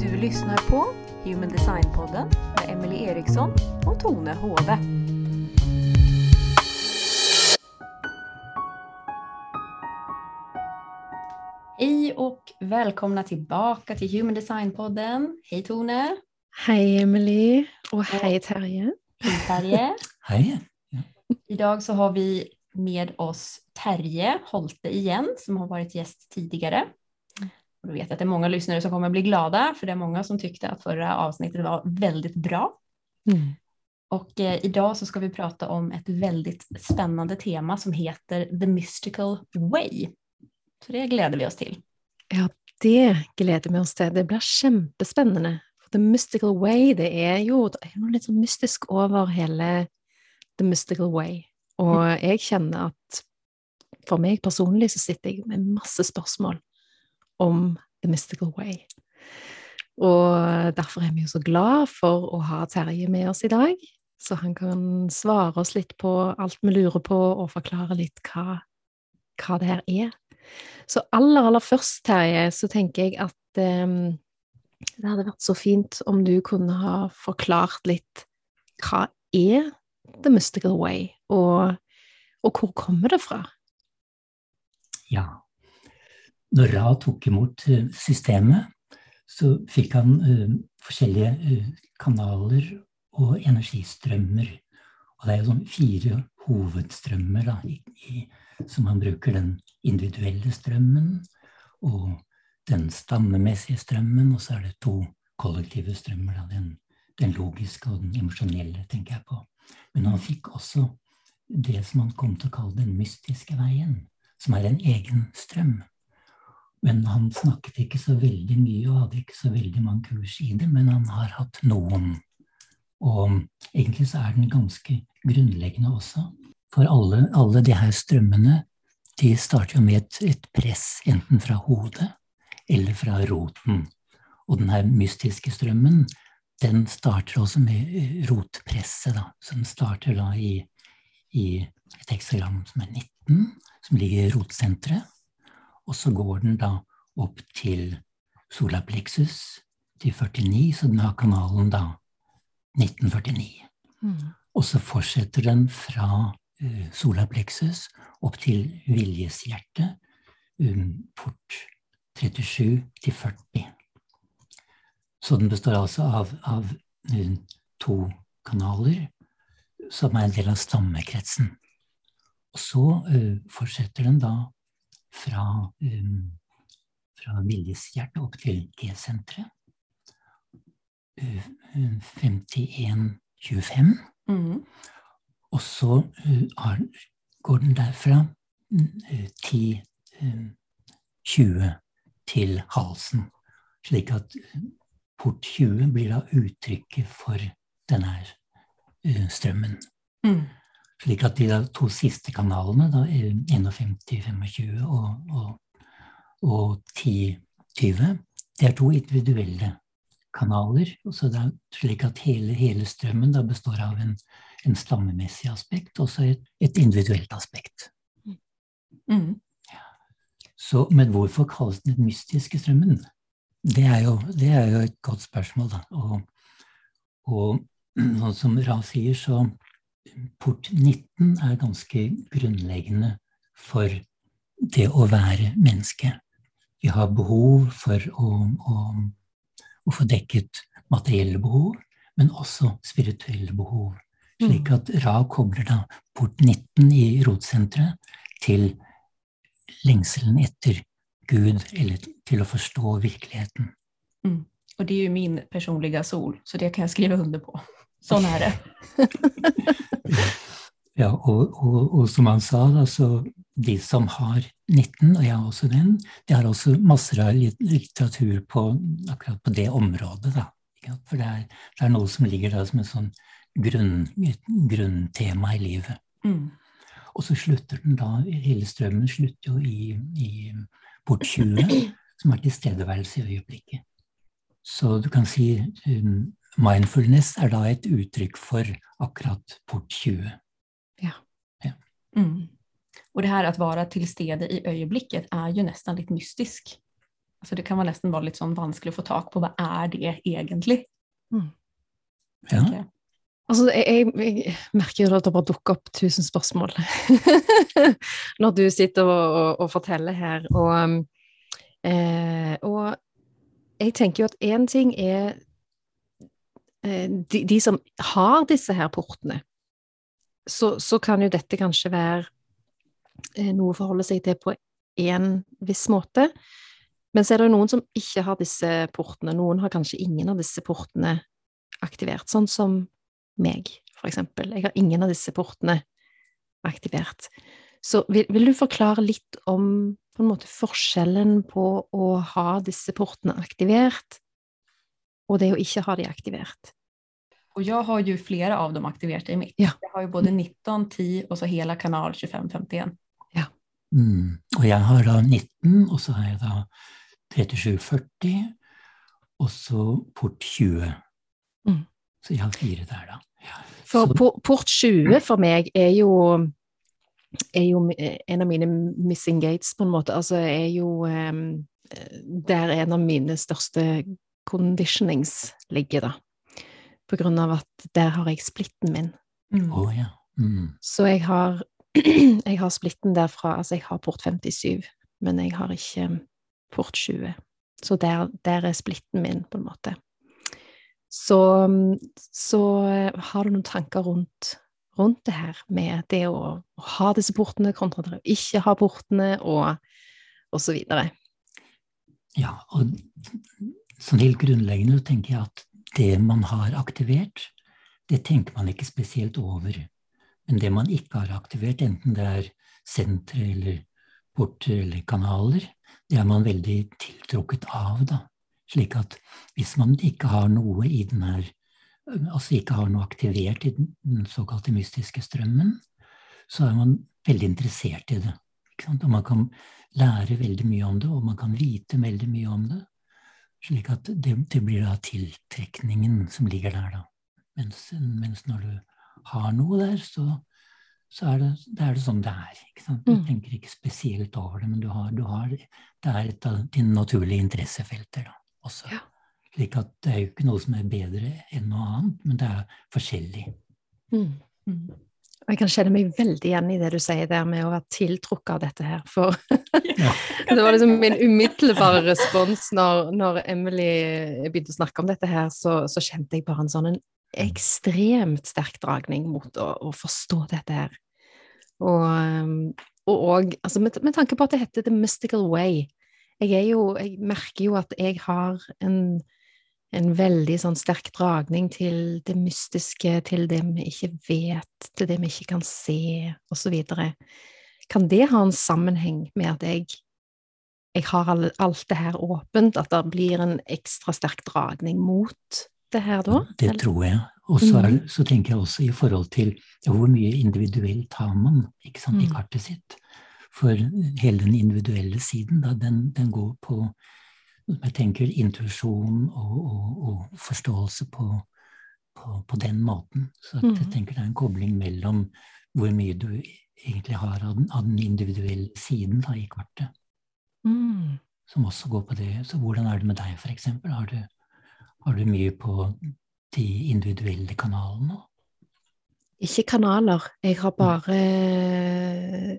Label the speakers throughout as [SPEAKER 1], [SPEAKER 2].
[SPEAKER 1] Du lyssnar på Human Design-podden med Emily Eriksson och Tone Hove.
[SPEAKER 2] Hej och välkomna tillbaka till Human Design-podden. Hej Tone!
[SPEAKER 3] Hei, Emily. Og hei, Terje.
[SPEAKER 2] Hej Terje!
[SPEAKER 4] Hei.
[SPEAKER 2] Idag så har vi med oss Terje Holte igen som har varit gäst tidigare. Och du vet att det är många lyssnare som kommer bli glada för det är många som tyckte att förra avsnittet var väldigt bra.
[SPEAKER 3] Mm.
[SPEAKER 2] Och eh, idag så ska vi prata om ett väldigt spännande tema som heter The Mystical Way. Så det gleder vi oss til.
[SPEAKER 3] Ja, det gleder vi oss til. Det blir kjempespennende. The Mystical Way, det er jo det er noe litt sånn mystisk over hele The Mystical Way. Og jeg kjenner at for meg personlig så sitter jeg med masse spørsmål om The Mystical Way. Og derfor er vi jo så glad for å ha Terje med oss i dag, så han kan svare oss litt på alt vi lurer på, og forklare litt hva, hva det her er. Så aller, aller først, Terje, så tenker jeg at um, det hadde vært så fint om du kunne ha forklart litt hva er The Mystical Way, og, og hvor kommer det fra?
[SPEAKER 4] Ja. Når Ra tok imot eh, systemet, så fikk han uh, forskjellige eh, kanaler og energistrømmer. Og det er jo sånn fire hovedstrømmer da, i, i, som han bruker. Den individuelle strømmen og den stammemessige strømmen, og så er det to kollektive strømmer. Da, den, den logiske og den emosjonelle, tenker jeg på. Men han fikk også det som han kom til å kalle den mystiske veien, som er en egen strøm. Men han snakket ikke så veldig mye og hadde ikke så veldig mange kurs i det, men han har hatt noen. Og egentlig så er den ganske grunnleggende også. For alle, alle de her strømmene de starter jo med et, et press, enten fra hodet eller fra roten. Og den her mystiske strømmen, den starter også med eh, rotpresset. Da. Den starter da i, i et heksagram som er 19, som ligger i rotsenteret. Og så går den da opp til solaplexus, til 49, så den har kanalen da 1949. Og så fortsetter den fra uh, solarplexus opp til viljeshjertet, um, port 37 til 40. Så den består altså av, av to kanaler som er en del av stammekretsen. Og så uh, fortsetter den da fra, um, fra viljeshjertet opp til G-senteret. Uh, 51-25.
[SPEAKER 2] Mm.
[SPEAKER 4] Og så uh, har, går den derfra uh, 10-20 til halsen. Slik at port 20 blir da uttrykket for denne her, uh, strømmen.
[SPEAKER 2] Mm.
[SPEAKER 4] Slik at de to siste kanalene, da, 51-25 og, og, og 10-20, det er to individuelle kanaler. Så det er slik at hele, hele strømmen da består av en, en stammemessig aspekt og så et, et individuelt aspekt.
[SPEAKER 2] Mm.
[SPEAKER 4] Så, men hvorfor kalles den den mystiske strømmen? Det er jo, det er jo et godt spørsmål, da. Og, og sånn som Ra sier, så port 19 er ganske grunnleggende for det å være menneske. Vi har behov for å, å, å få dekket materielle behov, men også spirituelle behov. Slik at Ra kobler da port 19 i rotsenteret til lengselen etter Gud, eller til å forstå virkeligheten.
[SPEAKER 2] Mm. Og det er jo min personlige sol, så det kan jeg skrive under på. Sånn er det.
[SPEAKER 4] Ja, og, og, og som han sa, da, så de som har 19, og jeg har også den, de har også masser av litteratur på akkurat på det området. Da. For det er, det er noe som ligger der som et sånn grunn, grunntema i livet.
[SPEAKER 2] Mm.
[SPEAKER 4] Og så slutter den da, hele strømmen slutter jo i, i port 20, som er tilstedeværelse i øyeblikket. Så du kan si um, mindfulness er da et uttrykk for akkurat port 20.
[SPEAKER 3] Ja.
[SPEAKER 2] Og det her å være til stede i øyeblikket er jo nesten litt mystisk. Altså det kan nesten være litt sånn vanskelig å få tak på, hva er det egentlig?
[SPEAKER 3] Mm.
[SPEAKER 4] Ja.
[SPEAKER 3] Altså, jeg, jeg merker jo at det bare dukker opp tusen spørsmål når du sitter og, og, og forteller her. Og, um, eh, og jeg tenker jo at én ting er eh, de, de som har disse her portene, så, så kan jo dette kanskje være eh, noe å forholde seg til på en viss måte. Men så er det jo noen som ikke har disse portene. Noen har kanskje ingen av disse portene aktivert, sånn som meg, for eksempel. Jeg har ingen av disse portene aktivert. Så vil, vil du forklare litt om på en måte forskjellen på å ha disse portene aktivert, og det å ikke ha de aktivert?
[SPEAKER 2] Og jeg har jo flere av dem aktivert i mitt.
[SPEAKER 3] Ja.
[SPEAKER 2] Jeg har jo både 19, 10 og så hele kanal 2551.
[SPEAKER 4] Mm. Og jeg har da 19, og så har jeg da 3740, og så port 20.
[SPEAKER 3] Mm.
[SPEAKER 4] Så ja, fire der, da. Ja.
[SPEAKER 3] For
[SPEAKER 4] Så-
[SPEAKER 3] port 20 for meg er jo, er jo en av mine missing gates, på en måte. Altså er jo um, der en av mine største conditionings ligger, da. På grunn av at der har jeg splitten min.
[SPEAKER 2] Mm.
[SPEAKER 4] Oh, ja. Mm.
[SPEAKER 3] Så jeg har, jeg har splitten derfra, altså jeg har port 57, men jeg har ikke port 20. Så der, der er splitten min, på en måte. Så, så eh, har du noen tanker rundt, rundt det her med det å, å ha disse portene kontra det å ikke ha portene, og, og så videre?
[SPEAKER 4] Ja, og sånn helt grunnleggende tenker jeg at det man har aktivert, det tenker man ikke spesielt over. Men det man ikke har aktivert, enten det er sentre eller porter eller kanaler, det er man veldig tiltrukket av, da. Slik at hvis man ikke har noe i den her Altså ikke har noe aktivert i den, såkalte mystiske strømmen, så er man veldig interessert i det. Og man kan lære veldig mye om det, og man kan vite veldig mye om det. Slik at det, det blir da tiltrekningen som ligger der, da. Mens, mens når du har noe der, så, så er, det, det er det sånn det er. Du
[SPEAKER 3] Mm.
[SPEAKER 4] tenker ikke spesielt over det, men du har, du har, det er et av dine naturlige interessefelter da, også.
[SPEAKER 3] Ja.
[SPEAKER 4] Slik at det er jo ikke noe som er bedre enn noe annet, men det er forskjellig.
[SPEAKER 3] Mm.
[SPEAKER 2] Mm.
[SPEAKER 3] Og jeg kan kjenne meg veldig igjen i det du sier der med å være tiltrukket av dette her, for
[SPEAKER 4] Ja.
[SPEAKER 3] det var liksom min umiddelbare respons når, når Emily begynte å snakke om dette her, så, så kjente jeg bare en sånn en ekstremt sterk dragning mot å, å forstå dette her. Og, um, og, og altså med, med tanke på at det heter The Mystical Way, jeg, er jo, jeg merker jo at jeg har en, en veldig sånn sterk dragning til det mystiske, til det vi ikke vet, til det vi ikke kan se, osv. Kan det ha en sammenheng med at jeg, jeg har alt det her åpent, at det blir en ekstra sterk dragning mot det her da?
[SPEAKER 4] Det tror jeg. Og så, er,
[SPEAKER 3] Mhm.
[SPEAKER 4] så tenker jeg også i forhold til ja, hvor mye individuelt har man ikke sant, i
[SPEAKER 3] Mm.
[SPEAKER 4] kartet sitt. For hele den individuelle siden, da, den, den går på jeg tenker intuisjon og, og, og forståelse på, på, på den måten. Så jeg
[SPEAKER 3] Mhm.
[SPEAKER 4] tenker det er en kobling mellom hvor mye du egentlig har av den, av den individuelle siden da, i kartet,
[SPEAKER 3] Mm.
[SPEAKER 4] som også går på det. Så hvordan er det med deg, eksempel? Har du, har du mye på de individuelle kanalene?
[SPEAKER 3] Ikke kanaler. Jeg har bare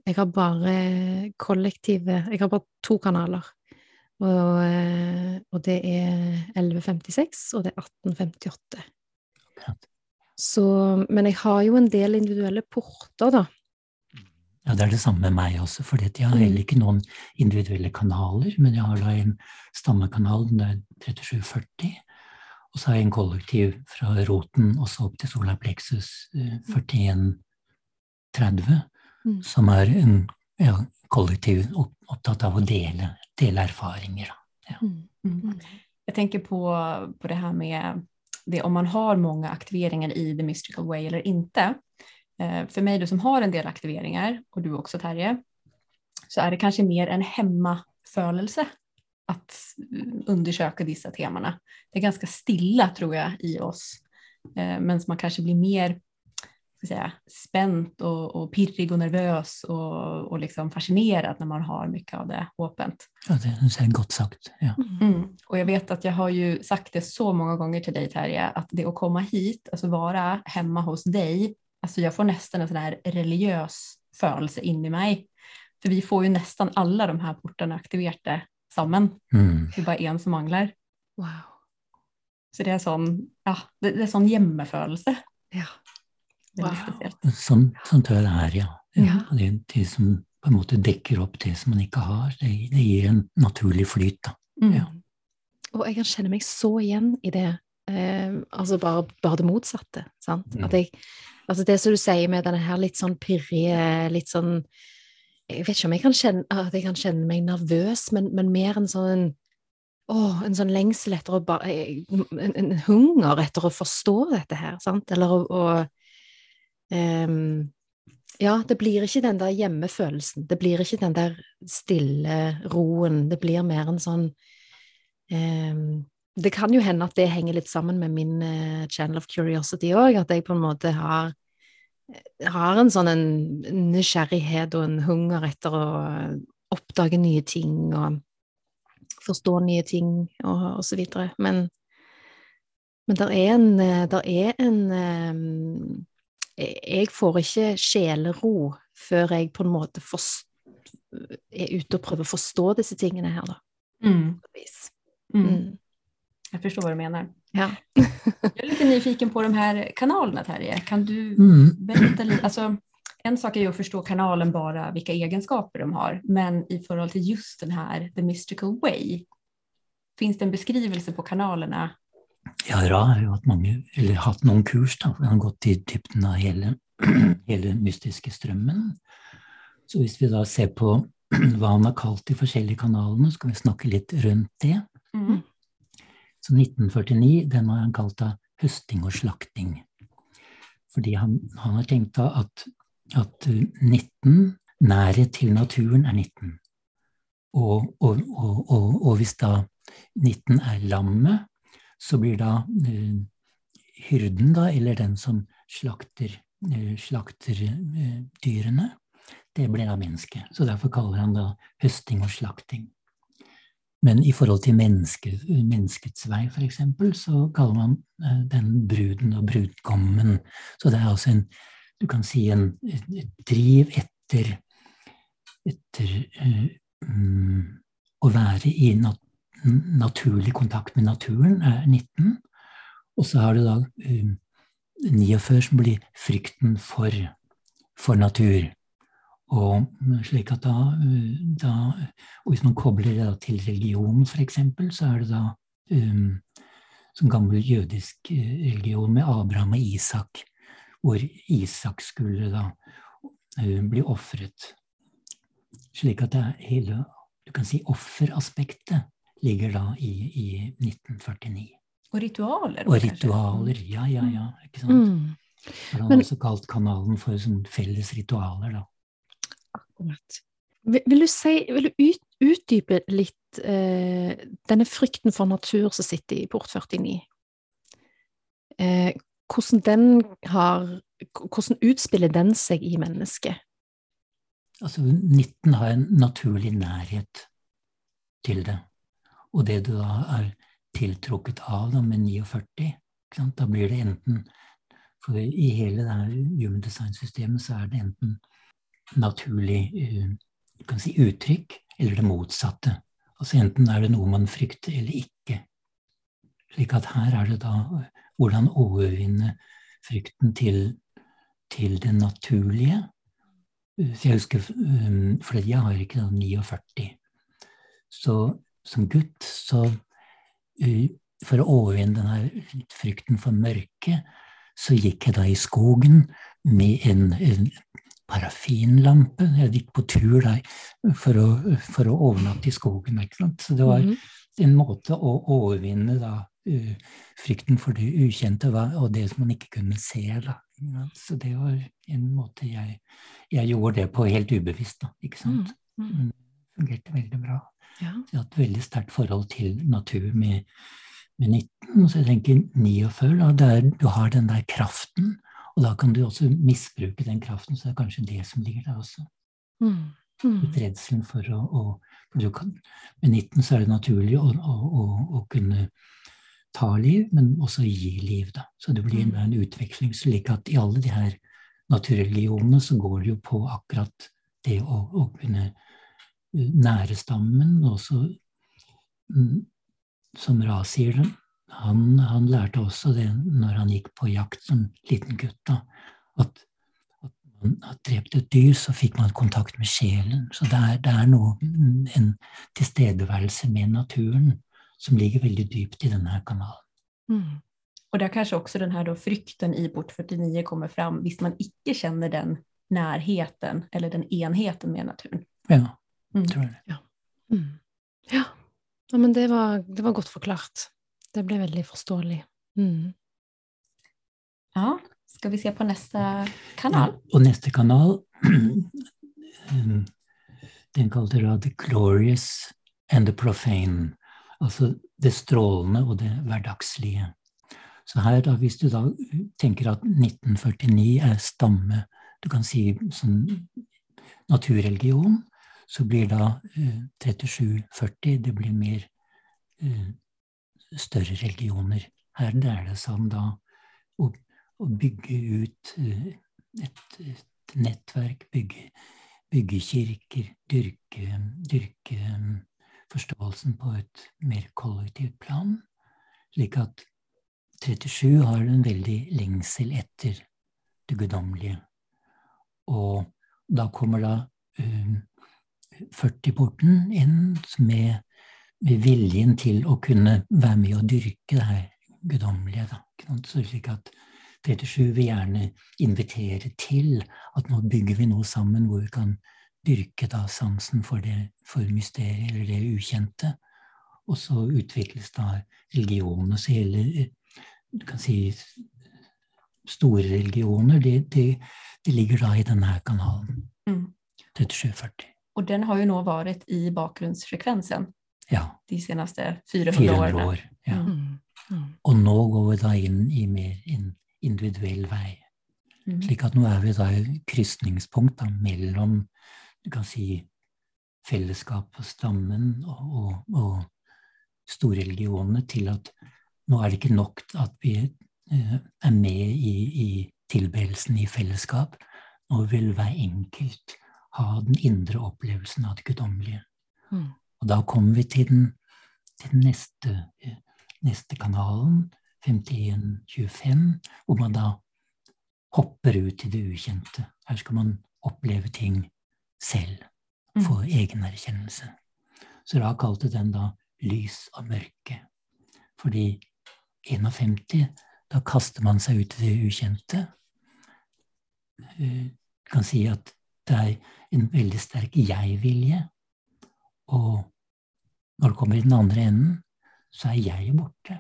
[SPEAKER 3] Jeg har bare kollektive Jeg har bare to kanaler. Og, eh, og det er 1156, og det er 1858.
[SPEAKER 4] Akkurat.
[SPEAKER 3] Så, men jeg har jo en del individuelle porter, da.
[SPEAKER 4] Ja, det er det samme med meg også, for jeg har
[SPEAKER 3] Mm.
[SPEAKER 4] heller ikke noen individuelle kanaler, men jeg har da en stammekanal, den er 3740, og så har jeg en kollektiv fra roten og så opp til solar plexus eh, 4130,
[SPEAKER 3] Mm.
[SPEAKER 4] som er en ja, kollektiv opptatt av å dele, dele erfaringer. Ja.
[SPEAKER 3] Mm.
[SPEAKER 2] Mm. Jag tänker på, på det her med det om man har mange aktiveringer i the mystical way eller ikke. For meg, du som har en del aktiveringer, og du også, Terje, så er det kanskje mer en hemmafölelse att mm, undersöka dessa temana. Det är ganska stilla tror jag i oss, eh, men man kanske blir mer ska säga, spänt och, och pirrig och nervös och, och liksom fascinerad när man har mycket av det åpent.
[SPEAKER 4] Ja, det er godt sagt. Ja.
[SPEAKER 2] Mm. Och jag vet att jag har ju sagt det så många gånger till dig Terje, att det att komma hit, alltså vara hemma hos dig, alltså jag får nästan en sån här religiös følelse inni meg. För vi får ju nästan alla de här portarna aktiverte sammen.
[SPEAKER 4] Mm.
[SPEAKER 2] Det er bare en som mangler.
[SPEAKER 3] Wow.
[SPEAKER 2] Så det er sånn, ja, det, det er sånn hjemmefølelse.
[SPEAKER 3] Ja. Wow.
[SPEAKER 2] spesielt.
[SPEAKER 4] Sånn, sånn tror det er, ja.
[SPEAKER 3] Ja.
[SPEAKER 4] Det, det som på en måte dekker opp det som man ikke har, det, det gir en naturlig flyt. da.
[SPEAKER 2] Mm.
[SPEAKER 4] Ja.
[SPEAKER 3] Og jeg kan kjenne meg så igjen i det. Eh, altså bare, bare det motsatte. Sant?
[SPEAKER 4] Mm.
[SPEAKER 3] At jeg, altså det som du sier med denne her litt sånn pirrige, litt sånn Jeg vet ikke om jeg kan kjenne, at jeg kan kjenne meg nervøs, men, men mer en sånn Åh, en sånn lengsel etter å bare en, en hunger etter å forstå dette her, sant? Eller å, å um, Ja, det blir ikke den der hjemmefølelsen. Det blir ikke den der stille roen. Det blir mer en sånn ehm, Det kan jo hende at det henger litt sammen med min eh, channel of curiosity òg, at jeg på en måte har har en sånn en nysgjerrighet og en hunger etter å oppdage nye ting og forstå nye ting og, og så videre. Men, men der er en, der er en um, Jeg får ikke sjelero før jeg på en måte forst, er ute og prøver å forstå disse tingene her, da.
[SPEAKER 2] Mm. Mm.
[SPEAKER 3] Mm.
[SPEAKER 2] Jag förstår vad du menar.
[SPEAKER 3] Ja.
[SPEAKER 2] Jag är lite nyfiken på de här kanalerna Terje. Kan du
[SPEAKER 4] Mm.
[SPEAKER 2] berätta lite? Alltså, en sak är ju att förstå kanalen bara vilka egenskaper de har, men i förhållande till just den här The Mystical Way, finns det en beskrivelse på kanalerna?
[SPEAKER 4] Ja, Ra har jo hatt mange, eller hatt noen kurs, da. Han har gått i dybden av hele, hele mystiske strømmen. Så hvis vi da ser på hva han har kalt de forskjellige kanalene, så kan vi snakke litt rundt det.
[SPEAKER 2] Mm.
[SPEAKER 4] Så 1949, den har han kalt da høsting og slakting. Fordi han, han har tenkt da at, at eh, 19, nærhet til naturen er 19. Og, og, og, og, hvis da 19 er lammet, så blir da uh, hyrden, da, eller den som slakter, uh, slakter uh, dyrene, det blir da mennesket. Så derfor kaller han da høsting og slakting. Men i forhold til menneske, menneskets vei, eksempel, så kaller man eh, den bruden og brudgommen. Så det er altså en, du kan si en, et, driv etter, etter uh, um, å være i nat naturlig kontakt med naturen, er 19. Og så har du da eh, 49 som blir frykten for, for natur. Og slik at da, eh, da Og hvis man kobler det til religion, eksempel, så er det da um, som gammel jødisk eh, religion med Abraham og Isak, hvor Isak skulle da eh, bli ofret. Slik at det er hele Du kan si offeraspektet ligger da i, i 1949.
[SPEAKER 2] Og ritualer?
[SPEAKER 4] Og ritualer, ja, ja, ja. ikke sant?
[SPEAKER 3] Mm.
[SPEAKER 4] Han
[SPEAKER 3] Men-
[SPEAKER 4] også kalt kanalen for sånn felles ritualer, da.
[SPEAKER 3] Akkurat. Vil, du si, vil du ut, utdype litt eh, denne frykten for natur som sitter i port 49? Eh, hvordan den har Hvordan utspiller den seg i mennesket?
[SPEAKER 4] Altså 19 har en naturlig nærhet til det. Og det du da er tiltrukket av da med 49, ikke sant? da blir det enten For i hele det her human design-systemet så er det enten naturlig eh, si uttrykk, eller det motsatte. Altså enten er det noe man frykter eller ikke. Slik at her er det da eh, hvordan overvinne frykten til, til det naturlige. Så jeg husker, fordi jeg har ikke da 49. Så som gutt, så for å overvinne denne frykten for mørket, så gikk jeg da i skogen med en, en parafinlampe. Jeg gikk på tur der for å, for å overnatte i skogen. Ikke sant? Så det var
[SPEAKER 3] Mhm.
[SPEAKER 4] en måte å overvinne da, uh, frykten for det ukjente og det som man ikke kunne se. Da. Så det var en måte jeg, jeg gjorde det på helt ubevisst. Da, ikke sant?
[SPEAKER 3] Mm, mm.
[SPEAKER 4] Men det fungerte veldig bra.
[SPEAKER 3] Ja.
[SPEAKER 4] Jeg har et veldig sterkt forhold til natur med, med 19. Og så jeg tenker 49, da, der du har den der kraften Og da kan du også misbruke den kraften, så det er kanskje det som ligger der også.
[SPEAKER 3] Mm. Mm.
[SPEAKER 4] Redselen for å, å for du kan, Med 19 så er det naturlig å, å, å, kunne ta liv, men også gi liv. Da. Så det blir en, en utveksling. slik at i alle de her naturreligionene så går det jo på akkurat det å, å kunne nære stammen, og også mm, som Ra sier det, han, han, lærte også det når han gikk på jakt som liten gutt, da, at, at man har drept et dyr, så fikk man kontakt med sjelen. Så det er, det er noe, en tilstedeværelse med naturen som ligger veldig dypt i denne kanalen.
[SPEAKER 3] Mm.
[SPEAKER 2] Og där kanskje også den här då frykten i port 49 kommer fram, hvis man ikke kjenner den nærheten eller den enheten med naturen.
[SPEAKER 4] Ja,
[SPEAKER 2] Mm.
[SPEAKER 4] tror jeg det.
[SPEAKER 3] Mm. Ja. ja, men det var, det var godt forklart. Det ble veldig forståelig. Mm.
[SPEAKER 2] Ja, Skal vi se på neste kanal?
[SPEAKER 4] Ja, og neste kanal, den kalte da The Glorious and the Profane. Altså det strålende og det hverdagslige. Så her, da, hvis du da tenker at 1949 er stamme, du kan si sånn naturreligion, så blir da eh, 37-40 det blir mer eh, større religioner. Her dreier det seg om da å, å bygge ut eh, et, et nettverk, bygge, bygge kirker, dyrke, dyrke um, forståelsen på et mer kollektivt plan. Slik at 37 har en veldig lengsel etter det guddommelige. Og da kommer da um, 40-porten inn med, med viljen til å kunne være med og dyrke det her guddommelige. Da. slik at 37 vil gjerne invitere til at nå bygger vi noe sammen hvor vi kan dyrke da sansen for, det, for mysteriet eller det ukjente. Og så utvikles da religioner, Så hele du kan si store religioner, det, det, det ligger da i denne kanalen.
[SPEAKER 2] Mm.
[SPEAKER 4] 3740.
[SPEAKER 2] Og den har jo nå vært i bakgrundsfrekvensen
[SPEAKER 4] Ja.
[SPEAKER 2] de seneste 400,
[SPEAKER 4] 400
[SPEAKER 2] årene.
[SPEAKER 4] år. Ja.
[SPEAKER 3] Mm. Mm.
[SPEAKER 4] Og nå går vi da inn i mer in- individuell vei.
[SPEAKER 2] Mm.
[SPEAKER 4] Slik at nå er vi da i krysningspunkt da, mellom du kan si fellesskap og stammen og, og, og storreligionene til at nå er det ikke nok at vi uh, er med i, i tilbedelsen i fellesskap. Nå vil hver enkelt ha den indre opplevelsen av det guddommelige.
[SPEAKER 3] Mm.
[SPEAKER 4] Og da kommer vi til den, til den neste, eh, neste kanalen, 5125, hvor man da hopper ut i det ukjente. Her skal man oppleve ting selv,
[SPEAKER 2] Mm.
[SPEAKER 4] få egenerkjennelse. Så da kalte den da lys og mørke. Fordi 51, da kaster man seg ut i det ukjente. Eh, Du kan si at det er en veldig sterk jeg-vilje. Og når det kommer i den andre enden, så er jeg borte.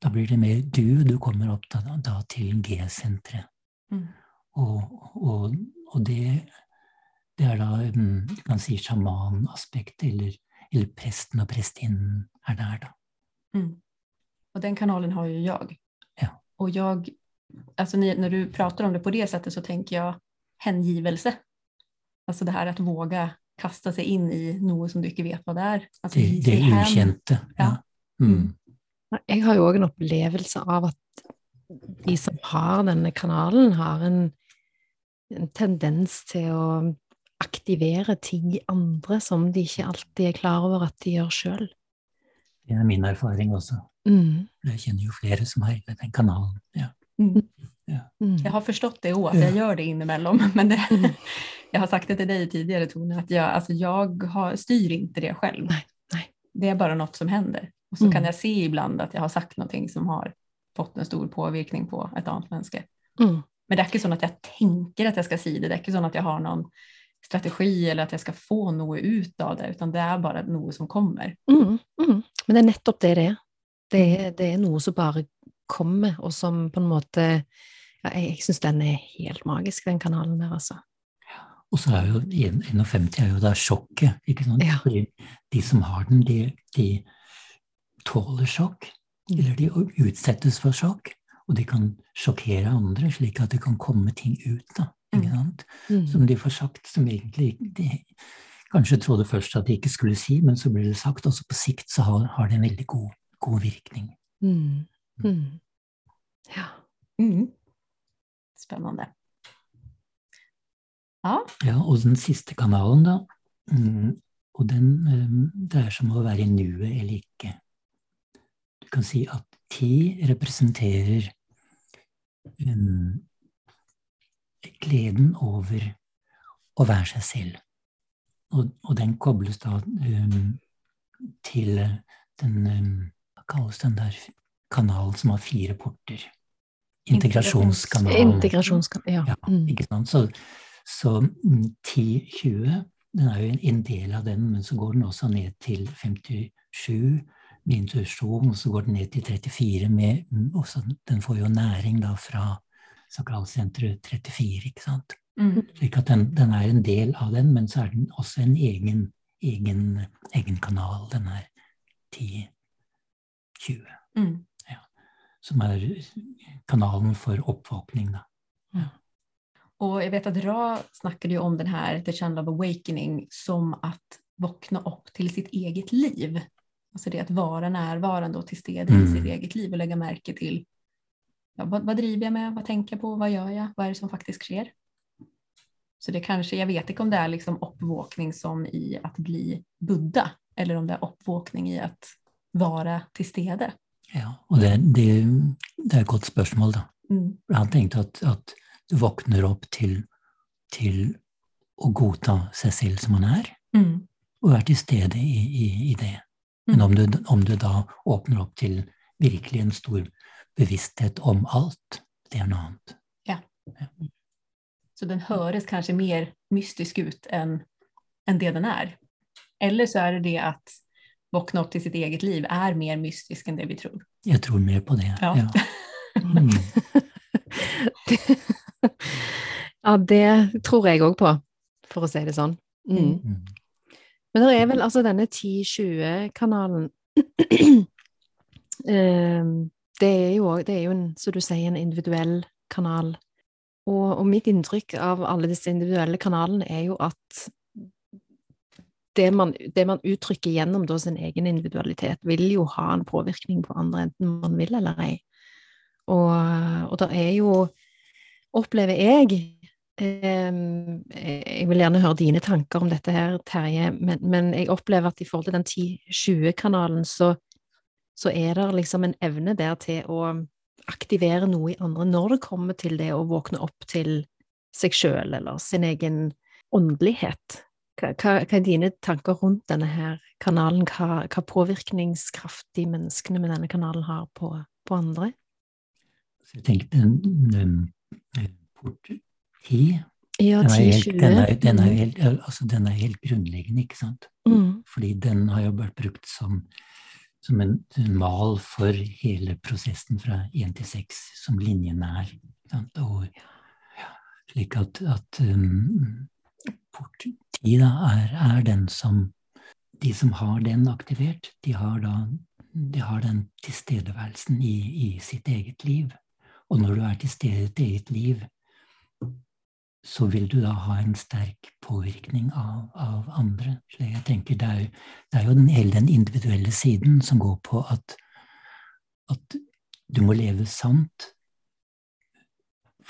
[SPEAKER 4] Da blir det mer du, du kommer opp da, da til G-senteret.
[SPEAKER 2] Mm.
[SPEAKER 4] Og, og, og det, det er da mm, du kan si sjamanaspektet, eller, eller presten og prestinnen er der, da.
[SPEAKER 2] Mm. Og den kanalen har jo jeg.
[SPEAKER 4] Ja.
[SPEAKER 2] Og jeg alltså Når du prater om det på det sättet så tenker jeg hengivelse. Altså det her at våga kasta seg inn i noe som du ikke vet hva det er. Altså
[SPEAKER 4] Det, det
[SPEAKER 2] er
[SPEAKER 4] ukjente. Ja. Mm.
[SPEAKER 3] Jeg har jo òg en opplevelse av at de som har denne kanalen, har en, en tendens til å aktivere ting i andre som de ikke alltid er klar over at de gjør sjøl.
[SPEAKER 4] Det er min erfaring også.
[SPEAKER 3] Mm.
[SPEAKER 4] Jeg kjenner jo flere som har den kanalen. Ja.
[SPEAKER 2] Mm.
[SPEAKER 3] Mm.
[SPEAKER 2] Jag har förstått det òg, att jeg gjør det inemellan, Men det,
[SPEAKER 3] Mm.
[SPEAKER 2] jag har sagt det til deg tidligere, Tone, at jeg, alltså jag har, styr ikke det selv.
[SPEAKER 3] Nej, nej.
[SPEAKER 2] Det er bare noe som hender. Og så
[SPEAKER 3] Mm.
[SPEAKER 2] kan jeg se ibland at jeg har sagt noe som har fått en stor påvirkning på et annet menneske.
[SPEAKER 3] Mm.
[SPEAKER 2] Men det er ikke sånn at jeg tenker at jeg skal si det. Det er ikke sånn at jeg har noen strategi eller at jeg skal få noe ut av det, utan det er bare noe som kommer.
[SPEAKER 3] Mm. Mm. Men det er nettopp det det er. Det er, det er noe som bare kommer, og som på en måte ja, Jeg, jeg syns den er helt magisk, den kanalen der, altså.
[SPEAKER 4] Og så er jo 51 er jo da sjokket. ikke sant?
[SPEAKER 3] Ja.
[SPEAKER 4] Fordi de som har den, de, de tåler sjokk.
[SPEAKER 3] Mm.
[SPEAKER 4] Eller de utsettes for sjokk. Og de kan sjokkere andre, slik at det kan komme ting ut. da, ikke
[SPEAKER 2] Mm.
[SPEAKER 4] sant?
[SPEAKER 3] Mm.
[SPEAKER 4] Som de får sagt, som egentlig de kanskje trodde først at de ikke skulle si, men så blir det sagt. Og så på sikt så har, har det en veldig god, god virkning.
[SPEAKER 3] Mm. Mm. Ja.
[SPEAKER 2] Mm. Spännande. Ja.
[SPEAKER 4] Ja, og den siste kanalen, da. mm, Og den eh, Det er som å være i nuet eller ikke. Du kan si at ti representerer um, gleden over å være seg selv. Og, og den kobles da um, til den um, Hva kalles den der kanalen som har fire porter? Integrasjonskanalen.
[SPEAKER 3] Integrasjonskanal. Ja.
[SPEAKER 4] Ja,
[SPEAKER 3] Mm.
[SPEAKER 4] ikke sant? Så, så mm, 10-20, den er jo en, en del av den, men så går den også ned til 57 med intuisjon, og så går den ned til 34 med mm, også, Den får jo næring da fra sakralsenteret 34, ikke sant?
[SPEAKER 2] Mm.
[SPEAKER 4] Slik at den, den er en del av den, men så er den også en egen, egen, egen kanal, den er 10-20,
[SPEAKER 2] Mm.
[SPEAKER 4] Som er kanalen for oppvåkning, da.
[SPEAKER 2] Og jeg vet at Ra snakket jo om den her The Channel of Awakening som at våkne opp til sitt eget liv. Altså det at være nærværende og til stede i
[SPEAKER 4] Mm.
[SPEAKER 2] sitt eget liv og legge merke til ja, hva, hva driver jeg med, hva tenker jeg på, hva gjør jeg, hva er det som faktisk skjer? Så det kanskje, Jeg vet ikke om det er liksom oppvåkning som i å bli Buddha eller om det er oppvåkning i å være til stede.
[SPEAKER 4] Ja, og det, det, det er et godt spørsmål, da.
[SPEAKER 2] Mm.
[SPEAKER 4] Jeg har tenkt at, at du våkner opp til, til å godta seg selv som man er,
[SPEAKER 2] Mm.
[SPEAKER 4] og være til stede i, i, i det. Men om du, om du da åpner opp til virkelig en stor bevissthet om alt, det er noe annet. Ja.
[SPEAKER 2] Så den høres kanskje mer mystisk ut enn en det den er. Eller så er det det att vakna upp till sitt eget liv är mer mystisk än det vi tror.
[SPEAKER 4] Jeg tror mer på det.
[SPEAKER 2] Ja.
[SPEAKER 4] Ja. Mm.
[SPEAKER 3] ja, det tror jeg òg på, for å si det sånn. Mm.
[SPEAKER 4] Mm.
[SPEAKER 3] Men det er vel altså denne 10-20-kanalen Ehm, det, er jo, det er jo en, som du sier, en individuell kanal. Og, og mitt inntrykk av alle disse individuelle kanalene er jo at det man, det man uttrykker gjennom da, sin egen individualitet, vil jo ha en påvirkning på andre, enten man vil eller ei. Og, og det er jo, opplever jeg eh, Jeg vil gjerne høre dine tanker om dette her, Terje, men, men jeg opplever at i forhold til den 10-20-kanalen, så, så er det liksom en evne der til å aktivere noe i andre når det kommer til det å våkne opp til seg sjøl eller sin egen åndelighet. Hva, hva, er dine tanker rundt denne her kanalen? Hva, hva påvirkningskraft de menneskene med denne kanalen har på, på andre?
[SPEAKER 4] Så jeg tenker den, den, port 10,
[SPEAKER 3] Ja,
[SPEAKER 4] den er, helt,
[SPEAKER 3] 10-20.
[SPEAKER 4] den, er, den, er helt, altså, den er helt grunnleggende, ikke sant?
[SPEAKER 3] Mm.
[SPEAKER 4] Fordi den har jo vært brukt som, som en, en mal for hele prosessen fra 1 til 6, som linjen er. Og, ja, slik at, at um, 10 da, er, er den som De som har den aktivert, de har da de har den tilstedeværelsen i, i sitt eget liv. Og når du er til stede i ditt eget liv, så vil du da ha en sterk påvirkning av, av andre. Så jeg tenker det er, det er jo den, hele den individuelle siden som går på at, at du må leve sant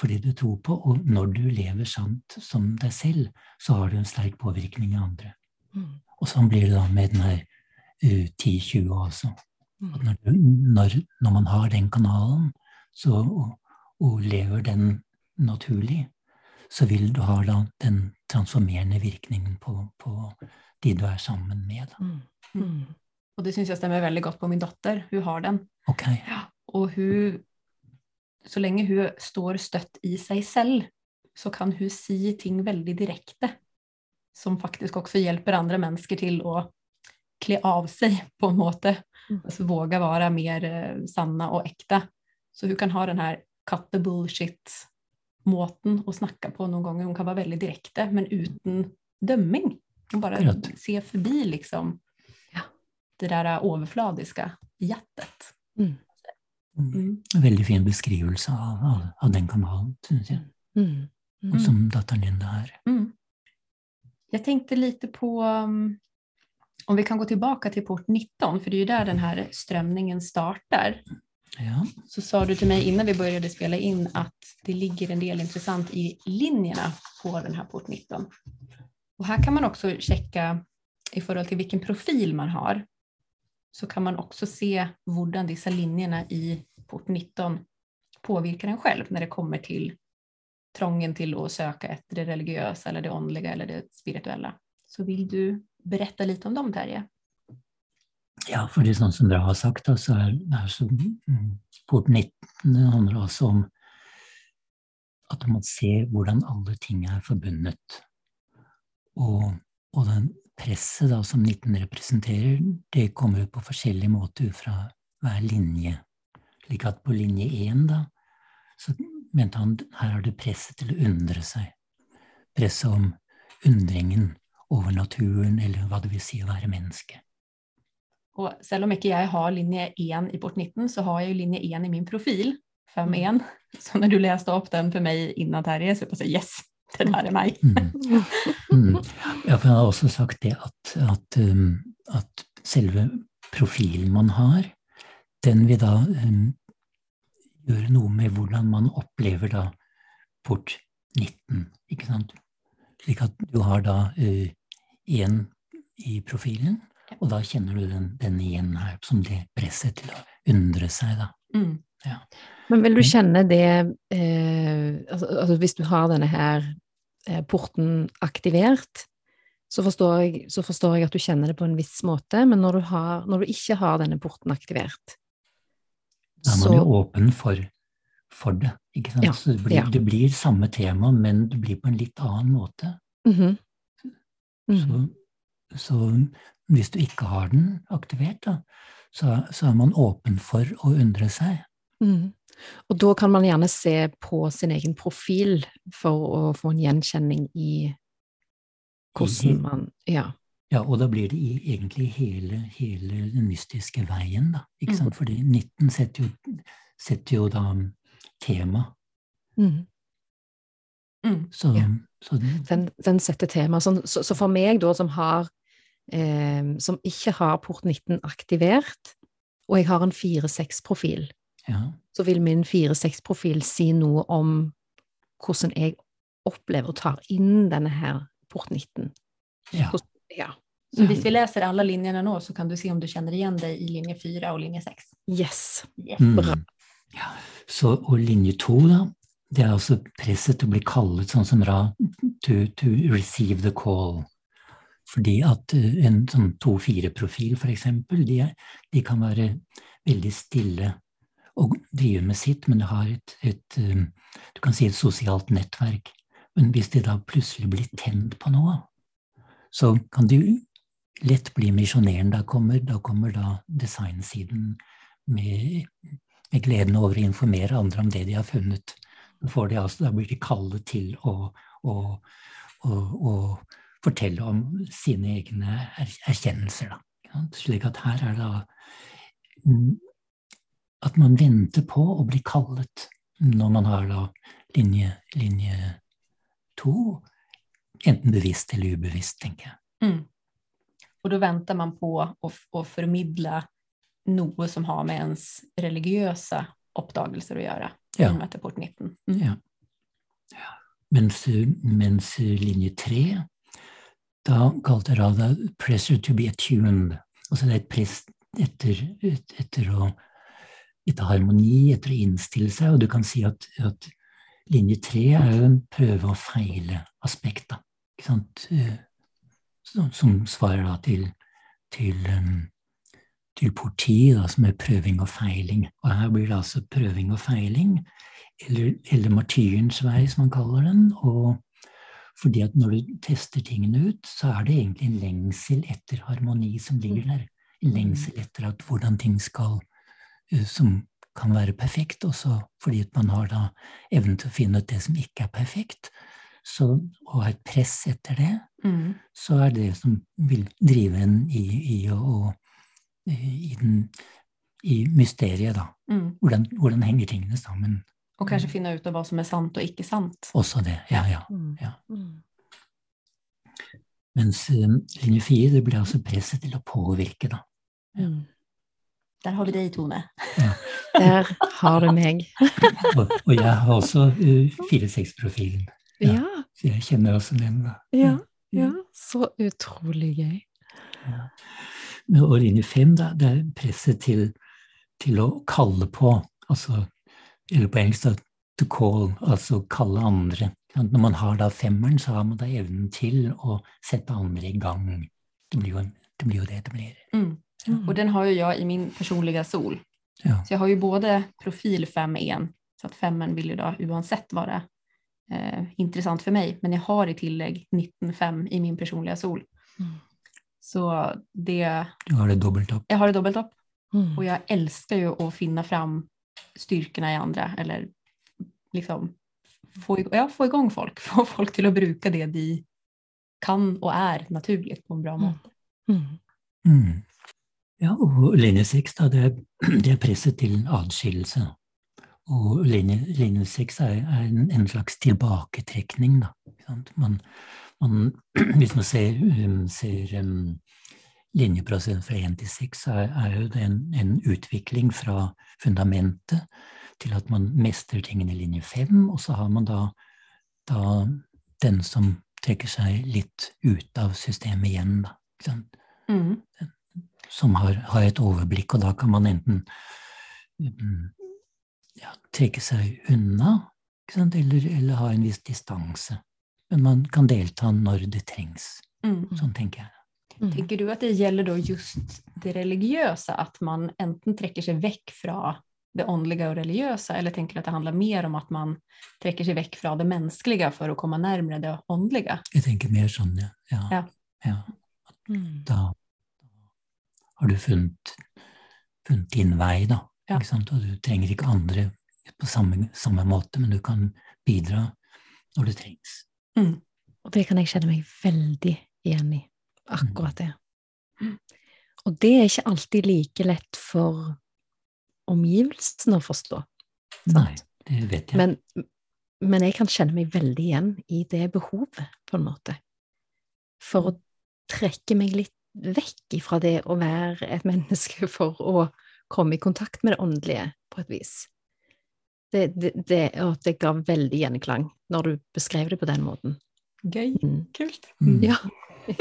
[SPEAKER 4] fordi du tror på, og når du lever sant som deg selv, så har du en sterk påvirkning av andre.
[SPEAKER 3] Mm.
[SPEAKER 4] Og sånn blir det da med den her uh, 10-20 også.
[SPEAKER 3] Mm.
[SPEAKER 4] Når, du, når, når man har den kanalen, så, og, og lever den naturlig, så vil du ha da den transformerende virkningen på, på de du er sammen med. Da.
[SPEAKER 3] Mm. Mm.
[SPEAKER 2] Og det syns jeg stemmer veldig godt på min datter. Hun har den?
[SPEAKER 4] Okay.
[SPEAKER 2] Ja, og hur, så lenge hun står støtt i seg selv, så kan hun si ting veldig direkte, som faktisk også hjelper andre mennesker til å kle av seg på en måte.
[SPEAKER 3] Mm.
[SPEAKER 2] Altså våge være mer sanne sanna og ekte. Så hun kan ha den her cut the bullshit-måten å snakke på noen ganger. Hun kan være veldig direkte, men uten dømming. Hun bare
[SPEAKER 4] Akkurat.
[SPEAKER 2] se forbi liksom det der overfladiske i hjertet. Mm.
[SPEAKER 4] Veldig fin beskrivelse av, av, av den kanalen, syns jeg.
[SPEAKER 3] Mm. Mm.
[SPEAKER 4] Og som datteren din der.
[SPEAKER 2] Mm. Jeg tenkte litt på um, om vi kan gå tilbake til port 19, for det er jo der denne strømningen starter.
[SPEAKER 4] Ja.
[SPEAKER 2] Så sa du til meg innan vi begynte spille inn, at det ligger en del interessant i linjene på denne port 19. Og her kan man også checka i forhold til hvilken profil man har. Så kan man også se hvordan disse linjene i port 19 påvirkar en själv när det kommer till trången till att söka efter det religiösa eller det åndliga eller det spirituella. Så vill du berätta lite om dem, Terje?
[SPEAKER 4] Ja, for det er sånn som dere har sagt, da, så er, er så, Port 19 det handler om at man ser hvordan alle ting er forbundet. Og, og den presset som 19 representerer, det kommer på forskjellige måter ut fra hver linje. Slik at på linje 1 da, så mente han her er det presset til å undre seg. Presset om undringen over naturen, eller hva det vil si å være menneske.
[SPEAKER 2] Og selv om ikke jeg har linje 1 i port 19 så har jeg jo linje 1 i min profil, 5-1. Så når du leste opp den for meg innan Terje, så å yes, det der er meg.
[SPEAKER 4] Mm. Mm. Ja, for jeg har også sagt det at, at, um, at selve profilen man har, den vil da um, gjøre noe med hvordan man opplever da port 19, ikke sant? Slik at du har da én i profilen, og da kjenner du den, den igjen her, som det presset til å undre seg, da.
[SPEAKER 2] Mm.
[SPEAKER 3] Men vil du kjenne det eh, altså, altså Hvis du har denne her eh, porten aktivert, så forstår, jeg, så forstår jeg at du kjenner det på en viss måte, men når du, har, når du ikke har denne porten aktivert
[SPEAKER 4] Da er man jo åpen for, for det, ikke sant?
[SPEAKER 3] Ja,
[SPEAKER 4] Så det blir,
[SPEAKER 3] ja.
[SPEAKER 4] det blir samme tema, men det blir på en litt annen måte.
[SPEAKER 3] Mhm. Mhm.
[SPEAKER 4] Så, så hvis du ikke har den aktivert, da, så, så er man åpen for å undre seg.
[SPEAKER 3] Mm. Og da kan man gjerne se på sin egen profil for å få en gjenkjenning i hvordan man Ja.
[SPEAKER 4] Ja, og da blir det egentlig hele, hele den mystiske veien, da. Ikke
[SPEAKER 3] Mm.
[SPEAKER 4] sant? Fordi 19 setter jo, setter jo da tema.
[SPEAKER 3] Mm.
[SPEAKER 2] Mm.
[SPEAKER 4] Så,
[SPEAKER 3] Ja.
[SPEAKER 4] så den,
[SPEAKER 3] Den, den setter tema. Så, så, så for meg, da, som har eh, Som ikke har port 19 aktivert, og jeg har en 4-6-profil,
[SPEAKER 4] ja.
[SPEAKER 3] så vil min 4-6-profil si noe om hvordan jeg opplever og tar inn denne her port 19.
[SPEAKER 4] ja.
[SPEAKER 3] Hvordan- Ja.
[SPEAKER 2] Så hvis vi leser alle linjene nå, så kan du se om du kjenner igjen deg i linje 4 og linje 6.
[SPEAKER 3] Yes.
[SPEAKER 2] Yes.
[SPEAKER 4] Mm. Ja. Så, og linje to, da, det er altså presset å bli kallet sånn som Ra, to, to receive the call. Fordi at eh, en sånn 2-4-profil, for eksempel, de, de kan være veldig stille og drive med sitt, men de har et, et eh, du kan si et sosialt nettverk. Men hvis de da plutselig blir tent på noe, så kan du lett bli misjonæren. Da kommer, da kommer da designsiden med med gleden over å informere andre om det de har funnet. Da, de altså, da blir de kallet til å, å, å, å fortelle om sine egne er, erkjennelser. Da. Slik at her er det da at man venter på å bli kallet når man har da linje, linje to, enten bevisst eller ubevisst, tenker jeg.
[SPEAKER 2] Mm. Og da venter man på å, å formidle noe som har med ens religiøse oppdagelser å gjøre.
[SPEAKER 4] Ja.
[SPEAKER 2] Etter port 19. Mm.
[SPEAKER 4] Ja. Mens, mens linje tre, da kalte Radha 'pressure to be attuned'. Altså det er et press etter, et- etter å etter harmoni, etter å innstille seg. Og du kan si at, at linje tre er jo en prøve og feile-aspekt, Eh, Som, svarer da til, til, um, til porti, da, som er prøving og feiling. Og her blir det altså prøving og feiling eller, eller martyrens vei, som man kaller den. Og fordi at når du tester tingene ut, så er det egentlig en lengsel etter harmoni som ligger der. En lengsel etter at hvordan ting skal eh, Som kan være perfekt, også fordi at man har da evnen til å finne ut det som ikke er perfekt. Så å ha et press etter det,
[SPEAKER 2] Mm.
[SPEAKER 4] så er det som vil drive en i, i å i den i mysteriet, da.
[SPEAKER 2] Mm.
[SPEAKER 4] Hvordan, hvordan henger tingene sammen?
[SPEAKER 2] Og kanskje finne ut av hva som er sant og ikke sant.
[SPEAKER 4] Også det. Ja, ja.
[SPEAKER 3] Mm.
[SPEAKER 4] Ja.
[SPEAKER 3] Mm.
[SPEAKER 4] Mens eh, linje fire, det blir altså presset til å påvirke, da.
[SPEAKER 3] Mm.
[SPEAKER 2] Der har vi deg, Tone.
[SPEAKER 3] Der har du meg.
[SPEAKER 4] Og, og jeg har også uh, 4-6-profilen, Ja.
[SPEAKER 3] Ja,
[SPEAKER 4] så jeg kjenner oss igjen, da.
[SPEAKER 3] ja, ja. Så utrolig gøy.
[SPEAKER 4] Men inn i fem, da, det er presset til, til å kalle på, altså, eller på engelsk da, to call, altså kalle andre. Når man har da femmeren, så har man da evnen til å sette andre i gang. Det blir jo, det, blir jo det det blir.
[SPEAKER 2] Mm. Og den har jo jeg i min personlige sol.
[SPEAKER 4] Ja.
[SPEAKER 2] Så jeg har jo både profil 5-1, så at femmeren vil jo da uansett vara eh, intressant för mig, men jag har i tillägg 19-5 i min personliga sol.
[SPEAKER 3] Mm.
[SPEAKER 2] Så det,
[SPEAKER 4] Du har det dobbelt opp.
[SPEAKER 2] Jeg har det dobbelt opp.
[SPEAKER 3] Mm.
[SPEAKER 2] Og jeg elsker jo å finne fram styrkene i andre, eller liksom få, ja, få igång folk, få folk til å bruke det de kan og er naturlig på en bra
[SPEAKER 3] Mm.
[SPEAKER 2] måte.
[SPEAKER 3] Mm.
[SPEAKER 4] Mm. Ja, og linje seks, da, det det er presset til adskillelse. Og linje, 6 er, er en, en slags tilbaketrekning? Man, man, hvis man ser, um, ser um, linjeprosessen fra 1 til 6, er, er jo det en, en utvikling fra fundamentet til at man mestrer tingene i linje 5, og så har man da, da den som trekker seg litt ut av systemet igjen, da.
[SPEAKER 2] Mm.
[SPEAKER 4] som har, har et overblikk, og da kan man enten mm, ja, trekke seg unna, ikke sant? Eller, eller ha en viss distanse. Men man kan delta når det trengs.
[SPEAKER 2] Mm.
[SPEAKER 4] Sånn tenker jeg.
[SPEAKER 3] Mm.
[SPEAKER 2] Tenker du at det gjelder da just det religiøse, at man enten trekker seg vekk fra det åndelige og religiøse, eller tenker du at det handler mer om at man trekker seg vekk fra det menneskelige for å komme nærmere det åndelige?
[SPEAKER 4] Jeg tenker mer sånn, ja. ja.
[SPEAKER 2] Ja.
[SPEAKER 4] ja.
[SPEAKER 3] Mm.
[SPEAKER 4] Da har du funnet, funnet din vei, da.
[SPEAKER 2] Ja.
[SPEAKER 4] Sant? Og du trenger ikke andre på samme, samme måte, men du kan bidra når det trengs.
[SPEAKER 3] Og det kan jeg kjenne meg veldig igjen i. Akkurat det.
[SPEAKER 2] Mm.
[SPEAKER 3] Og det er ikke alltid like lett for omgivelsene å forstå.
[SPEAKER 4] Nei, det vet jeg.
[SPEAKER 3] Men, men jeg kan kjenne meg veldig igjen i det behovet, på en måte. For å trekke meg litt vekk ifra det å være et menneske for å komme i kontakt med det åndelige, på et vis. Det, det, det, og det ga veldig gjenklang når du beskrev det på den måten.
[SPEAKER 2] Gøy,
[SPEAKER 3] Mm.
[SPEAKER 2] kult.
[SPEAKER 4] Mm.
[SPEAKER 3] Ja.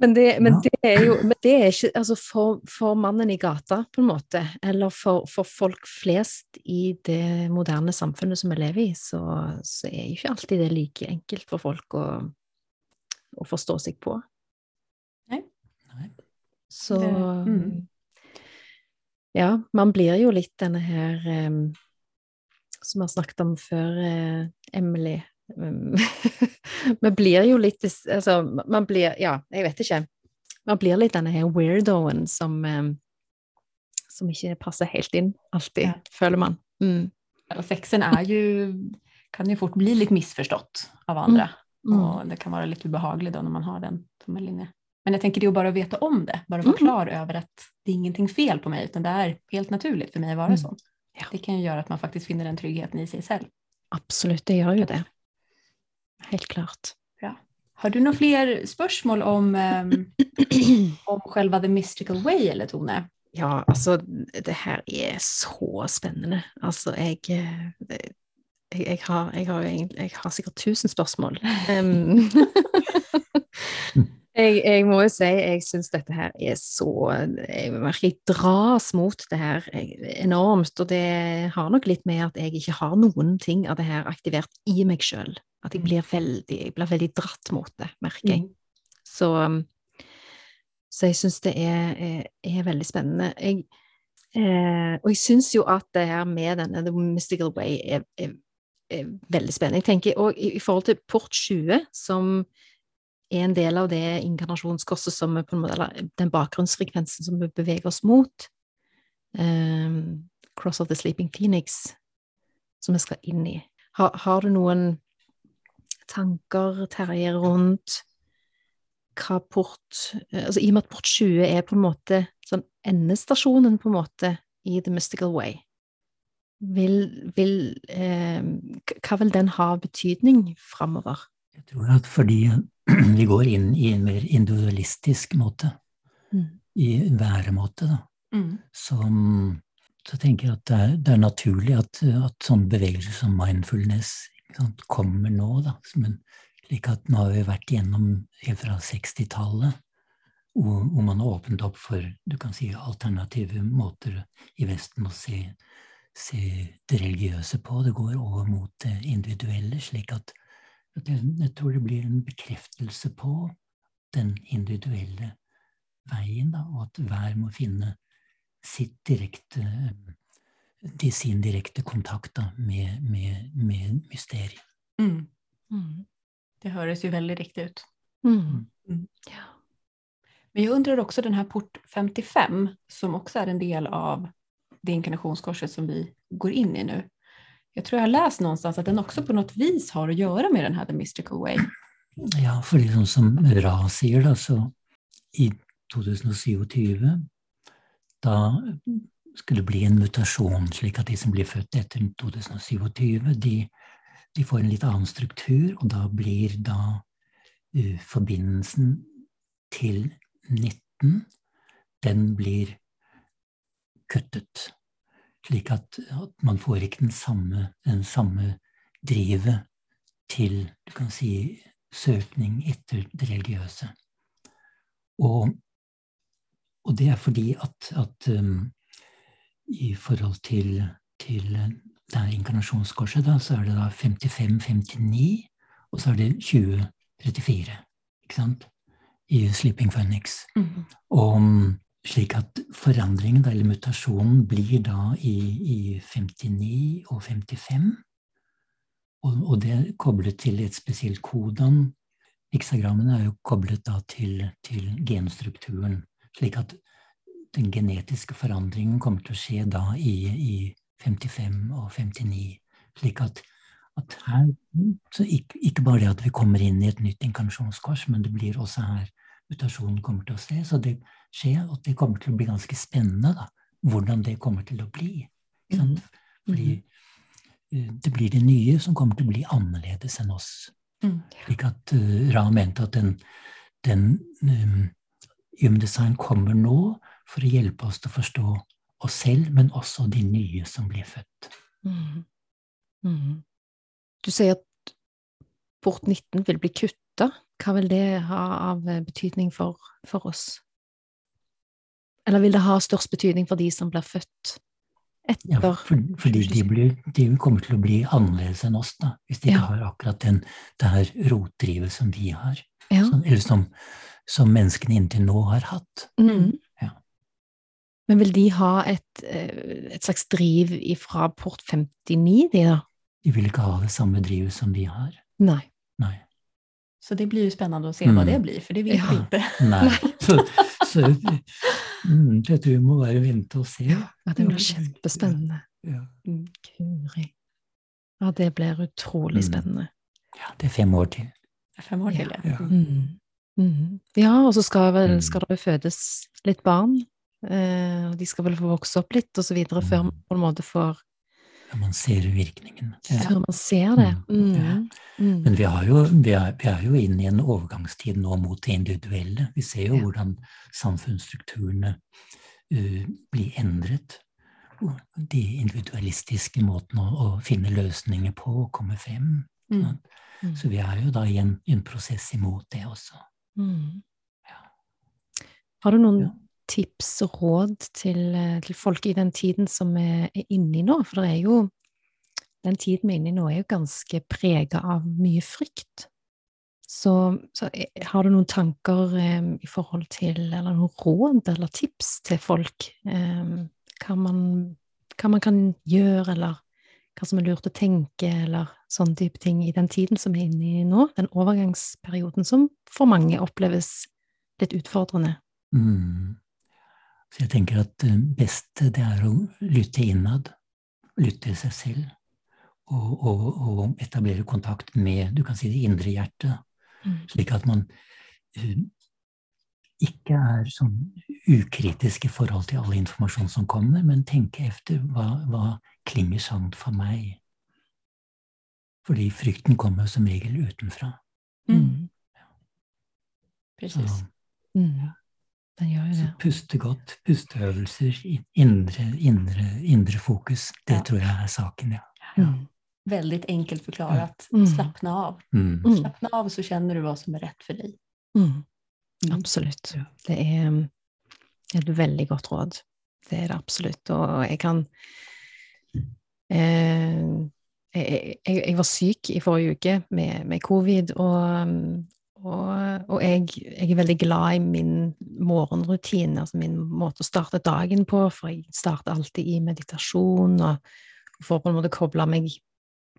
[SPEAKER 3] men det, men det er jo men det er ikke Altså, for, for mannen i gata, på en måte, eller for, for folk flest i det moderne samfunnet som vi lever i, så, så er jo ikke alltid det like enkelt for folk å, å forstå seg på. Så
[SPEAKER 2] Det- mm.
[SPEAKER 3] Ja, man blir jo litt denne her um, som vi har snakket om før, uh, Emily. Vi blir jo litt Altså, man blir Ja, jeg vet ikke. Man blir litt denne her weirdoen som um, som ikke passer helt inn, alltid,
[SPEAKER 2] Ja.
[SPEAKER 3] føler man. Mm.
[SPEAKER 2] Sexen er jo kan jo fort bli litt misforstått av andre.
[SPEAKER 3] Mm.
[SPEAKER 2] Och det kan være litt ubehagelig da når man har den som en linje. Men jag tänker det är att bara veta om det, bara vara
[SPEAKER 3] Mm.
[SPEAKER 2] klar över att det är ingenting fel på mig, utan det är helt naturligt för mig att vara
[SPEAKER 3] Mm.
[SPEAKER 2] så.
[SPEAKER 3] Ja.
[SPEAKER 2] Det kan ju göra att man faktiskt finner den tryggheten i sig själv.
[SPEAKER 3] Absolutt, det gjør jo det. Helt klart.
[SPEAKER 2] Har du några fler spörsmål om, um, om själva The Mystical Way eller Tone?
[SPEAKER 3] Ja, altså, det her er så spennende. Altså, jeg eh, det- jeg, jeg, har, jeg, har, jeg har sikkert tusen spørsmål. Em, jeg, jeg må jo si jeg syns dette her er så Jeg merker jeg dras mot det her enormt. Og det har nok litt med at jeg ikke har noen ting av det her aktivert i meg sjøl. At jeg
[SPEAKER 2] Mm.
[SPEAKER 3] blir veldig, jeg blir veldig dratt mot det, merker jeg.
[SPEAKER 2] Mm.
[SPEAKER 3] Så, så jeg syns det er, er, er veldig spennende. Jeg, eh, og jeg syns jo at det her med denne The Mystical Way er, er, er veldig spennende. Jeg tenker òg i, i forhold til Port 20, som er en del av det inkarnasjonskorset som vi på en måte, eller den bakgrunnsfrekvensen som vi beveger oss mot, Um, Cross of the Sleeping Phoenix, som vi skal inn i. Har, har du noen tanker, Terje, rundt hva port eh, altså I og med at port 20 er på en måte sånn endestasjonen, på en måte, i The Mystical Way? Vil, vil, eh, hva vil den ha betydning framover?
[SPEAKER 4] Jeg tror at fordi vi går inn i en mer individualistisk måte, mm. i væremåte, da, mm. som så tenker jeg at det er, det er naturlig at, at sånne bevegelser som mindfulness sant, kommer nå. Da, Men slik at nå har vi vært gjennom helt fra 60-tallet, hvor, hvor, man har åpnet opp for du kan si, alternative måter i Vesten å se, se det religiøse på. Det går over mot det individuelle, slik at, jeg, tror det blir en bekreftelse på den individuelle veien, da, og at hver må finne sitt direkte til sin direkte kontakt da, med, med, med mysteriet. Mm.
[SPEAKER 2] Mm. Det høres jo veldig riktig ut. Mm. mm. Ja. Men jeg undrer også den her port 55, som også er en del av det inkarnationskorset som vi går inn i nå. Jeg tror jeg har läst någonstans at den også på noe vis har å gjøre med den her The Mystical Way.
[SPEAKER 4] Ja, for liksom som Ra sier, da, så i 2027 da skulle det bli en mutasjon, slik at de som blir født etter 2027, de, de får en litt annen struktur, og da blir da uh, forbindelsen til 19 den blir kuttet. Slik at, at man får ikke den samme, den samme drivet til du kan si, søkning etter det religiøse. Og og det er fordi at, at um, i forhold til, til det her inkarnasjonskorset, da, så er det da 55-59, og så er det 2034, ikke sant? I Sleeping Phoenix. Mm. Og um, slik at forandringen, eller mutasjonen, blir da i, i 59 og 55. Og, og, det er koblet til et spesielt kodon. Heksagrammene er jo koblet da til, til genstrukturen slik at den genetiske forandringen kommer til å skje da i, i 55 og 59. Slik at, at her ikke, ikke, bare det at vi kommer inn i et nytt inkarnasjonskors, men det blir også her mutasjonen kommer til å se. Så det skjer, og det kommer til å bli ganske spennende da, hvordan det kommer til å bli. Mm. Fordi uh, det blir det nye som kommer til å bli annerledes enn oss. Mm. Slik at uh, Ra mente at den, den um, Human kommer nå for å hjelpe oss til å forstå oss selv, men også de nye som blir født. Mm.
[SPEAKER 3] Mm. Du sier at port 19 vil bli kutta. Hva vil det ha av betydning for, for oss? Eller vil det ha størst betydning for de som blir født etter ja,
[SPEAKER 4] for, Fordi de, blir, de, kommer til å bli annerledes enn oss, da, hvis de ja. ikke har akkurat den, det her rotdrivet som vi har. Ja. Som, eller som, som menneskene inntil nå har hatt. Mm. Ja.
[SPEAKER 3] Men vil de ha et, eh, et, slags driv fra port 59, de da?
[SPEAKER 4] De vil ikke ha det samme drivet som vi har.
[SPEAKER 3] Nei.
[SPEAKER 4] Nei.
[SPEAKER 2] Så det blir jo spennende å se mm. hva det blir, for det vil vi ikke.
[SPEAKER 4] Nei. Så, så mm, det du må bare vente og se.
[SPEAKER 3] Ja, det blir kjempespennende. Ja. Kuri. Ja, det blir utrolig mm. spennende.
[SPEAKER 4] Ja, det er fem år til.
[SPEAKER 2] Det er Fem år til, ja.
[SPEAKER 3] Mm. Mm. Ja, og så skal, vel, mm. skal det fødes litt barn. Eh, og de skal vel få vokse opp litt, og så videre, før man på en måte får
[SPEAKER 4] Før man ser virkningen.
[SPEAKER 3] Ja. Man ser det. Mm. Ja.
[SPEAKER 4] Mm. Men vi, jo, vi, er, vi, er, jo inne i en overgangstid nå mot det individuelle. Vi ser jo ja. hvordan samfunnsstrukturene uh, blir endret. De individualistiske måtene å, å, finne løsninger på og komme frem. Mm. Så vi er jo da i en, en prosess imot det også. Mm.
[SPEAKER 3] Ja. Har du noen ja. Tips og råd til, eh, til, folk i den tiden som vi er inne i nå? For det er jo den tiden vi er inne i nå, er jo ganske prega av mye frykt. Så, så, eh, har du noen tanker eh, i forhold til, eller noen råd eller tips til folk? Eh, hva, man, hva man kan gjøre, eller hva som er lurt å tenke, eller sånne type ting i den tiden som vi er inne i nå, den overgangsperioden som for mange oppleves litt utfordrende. Mm.
[SPEAKER 4] Så jeg tenker at det beste det er å lytte innad, lytte til seg selv, og, og, og, etablere kontakt med du kan si det indre hjertet, mm. slik at man uh, ikke er sånn ukritisk i forhold til all informasjon som kommer, men tenke efter hva, hva klinger sant for meg. Fordi frykten kommer som regel utenfra.
[SPEAKER 3] Mm.
[SPEAKER 2] Precis.
[SPEAKER 4] Så,
[SPEAKER 3] Mm. Den gjør jo
[SPEAKER 4] så puste godt, pusteøvelser, indre, indre, indre fokus, det
[SPEAKER 2] Ja.
[SPEAKER 4] tror jeg er saken, ja.
[SPEAKER 3] Mm.
[SPEAKER 2] Väldigt enkelt förklarat.
[SPEAKER 3] Mm.
[SPEAKER 2] Slappna av.
[SPEAKER 4] Mm.
[SPEAKER 3] Mm.
[SPEAKER 2] Slappna av så känner du vad som är rätt för dig.
[SPEAKER 3] Mm. Absolutt.
[SPEAKER 4] Ja.
[SPEAKER 3] Det er et veldig godt råd. Det er det absolutt. Og jeg kan eh, jeg, jeg, jeg var syk i forrige uke med, med covid, og, og, og jeg, jeg er veldig glad i min morgenrutine, altså min måte å starte dagen på, for jeg starter alltid i meditasjon og får på en måte koble meg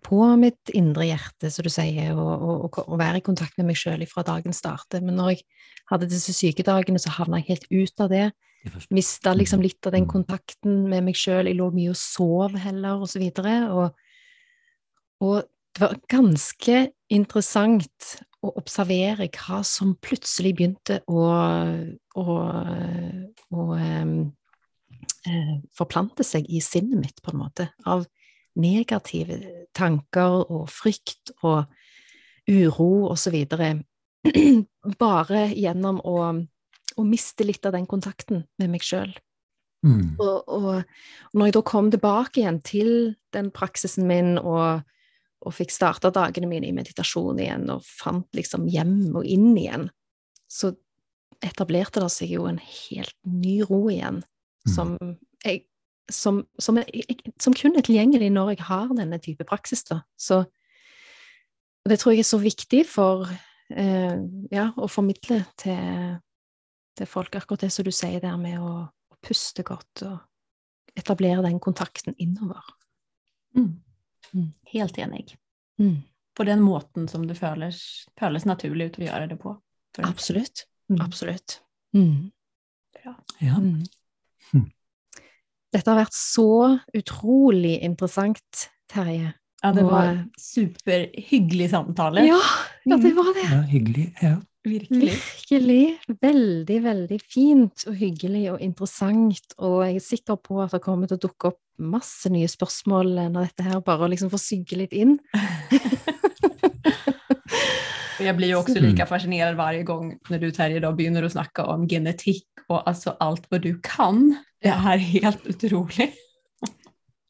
[SPEAKER 3] på mitt indre hjerte, som du sier, og, og, og, og være i kontakt med meg sjøl fra dagen starter. Men når jeg hadde disse sykedagene, så havna jeg helt ut av det.
[SPEAKER 4] Det.
[SPEAKER 3] Mista liksom litt av den
[SPEAKER 4] Mm.
[SPEAKER 3] kontakten med meg sjøl. Jeg lå mye og sov heller, og så videre. Og, og det var ganske interessant å observere hva som plutselig begynte å, å, å em, eh, forplante seg i sinnet mitt, på en måte, av negative tanker og frykt og uro og så videre. Bare gjennom å, å miste litt av den kontakten med meg sjøl.
[SPEAKER 4] Mm.
[SPEAKER 3] Og, og når jeg da kom tilbake igjen til den praksisen min og, og fikk starta dagene mine i meditasjon igjen og fant liksom hjem og inn igjen, så etablerte det seg jo en helt ny ro igjen,
[SPEAKER 4] Mm.
[SPEAKER 3] som, jeg, som, som, jeg, som kun er tilgjengelig når jeg har denne type praksis. Da. Så det tror jeg er så viktig for eh, ja, å formidle til, til folk, akkurat det som du sier der med å, å puste godt og etablere den kontakten innover.
[SPEAKER 2] Mm.
[SPEAKER 3] Mm.
[SPEAKER 2] Helt enig.
[SPEAKER 3] Mm.
[SPEAKER 2] På den måten som det føles, føles naturlig ut å gjøre det på.
[SPEAKER 3] Absolutt.
[SPEAKER 2] Mm.
[SPEAKER 3] Absolutt. Mm.
[SPEAKER 4] Ja.
[SPEAKER 3] Mm.
[SPEAKER 4] Hm.
[SPEAKER 3] Dette har vært så utrolig interessant, Terje.
[SPEAKER 2] Ja, det var superhyggelig samtale.
[SPEAKER 3] Ja, ja, det var det.
[SPEAKER 4] ja, hyggelig. Ja.
[SPEAKER 2] Virkelig.
[SPEAKER 3] Virkelig. Veldig, veldig fint og hyggelig og interessant. Og jeg er sikker på at det kommer til å dukke opp masse nye spørsmål når dette her bare liksom får synke litt inn.
[SPEAKER 2] jeg blir jo også
[SPEAKER 4] like
[SPEAKER 2] fascinert fascinerad gang når du Terje da begynner å snakke om genetikk og altså alt hva du kan. Det er helt utrolig.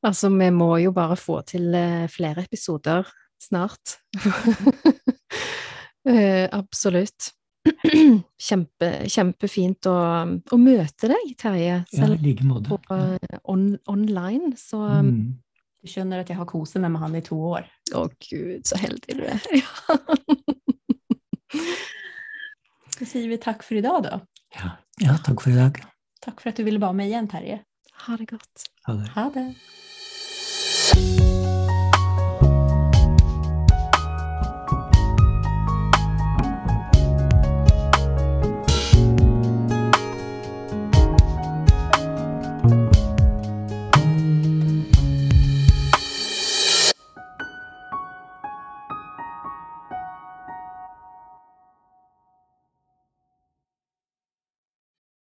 [SPEAKER 3] Altså, vi må jo bare få til eh, flere episoder snart. Eh, absolutt. Kjempe, kjempefint å, å møte deg, Terje,
[SPEAKER 4] ja, i
[SPEAKER 3] selv
[SPEAKER 4] like måte.
[SPEAKER 3] på uh, on, online. Så
[SPEAKER 4] Mm.
[SPEAKER 2] Du skjønner at jeg har kosen med han i to år.
[SPEAKER 3] Å gud, så heldig du er. Ja.
[SPEAKER 2] sier vi for i dag, da.
[SPEAKER 4] Ja. ja, takk for i dag.
[SPEAKER 2] Takk for at du ville være med igjen, Terje.
[SPEAKER 3] Ha det godt.
[SPEAKER 4] Ha det.
[SPEAKER 2] Ha det.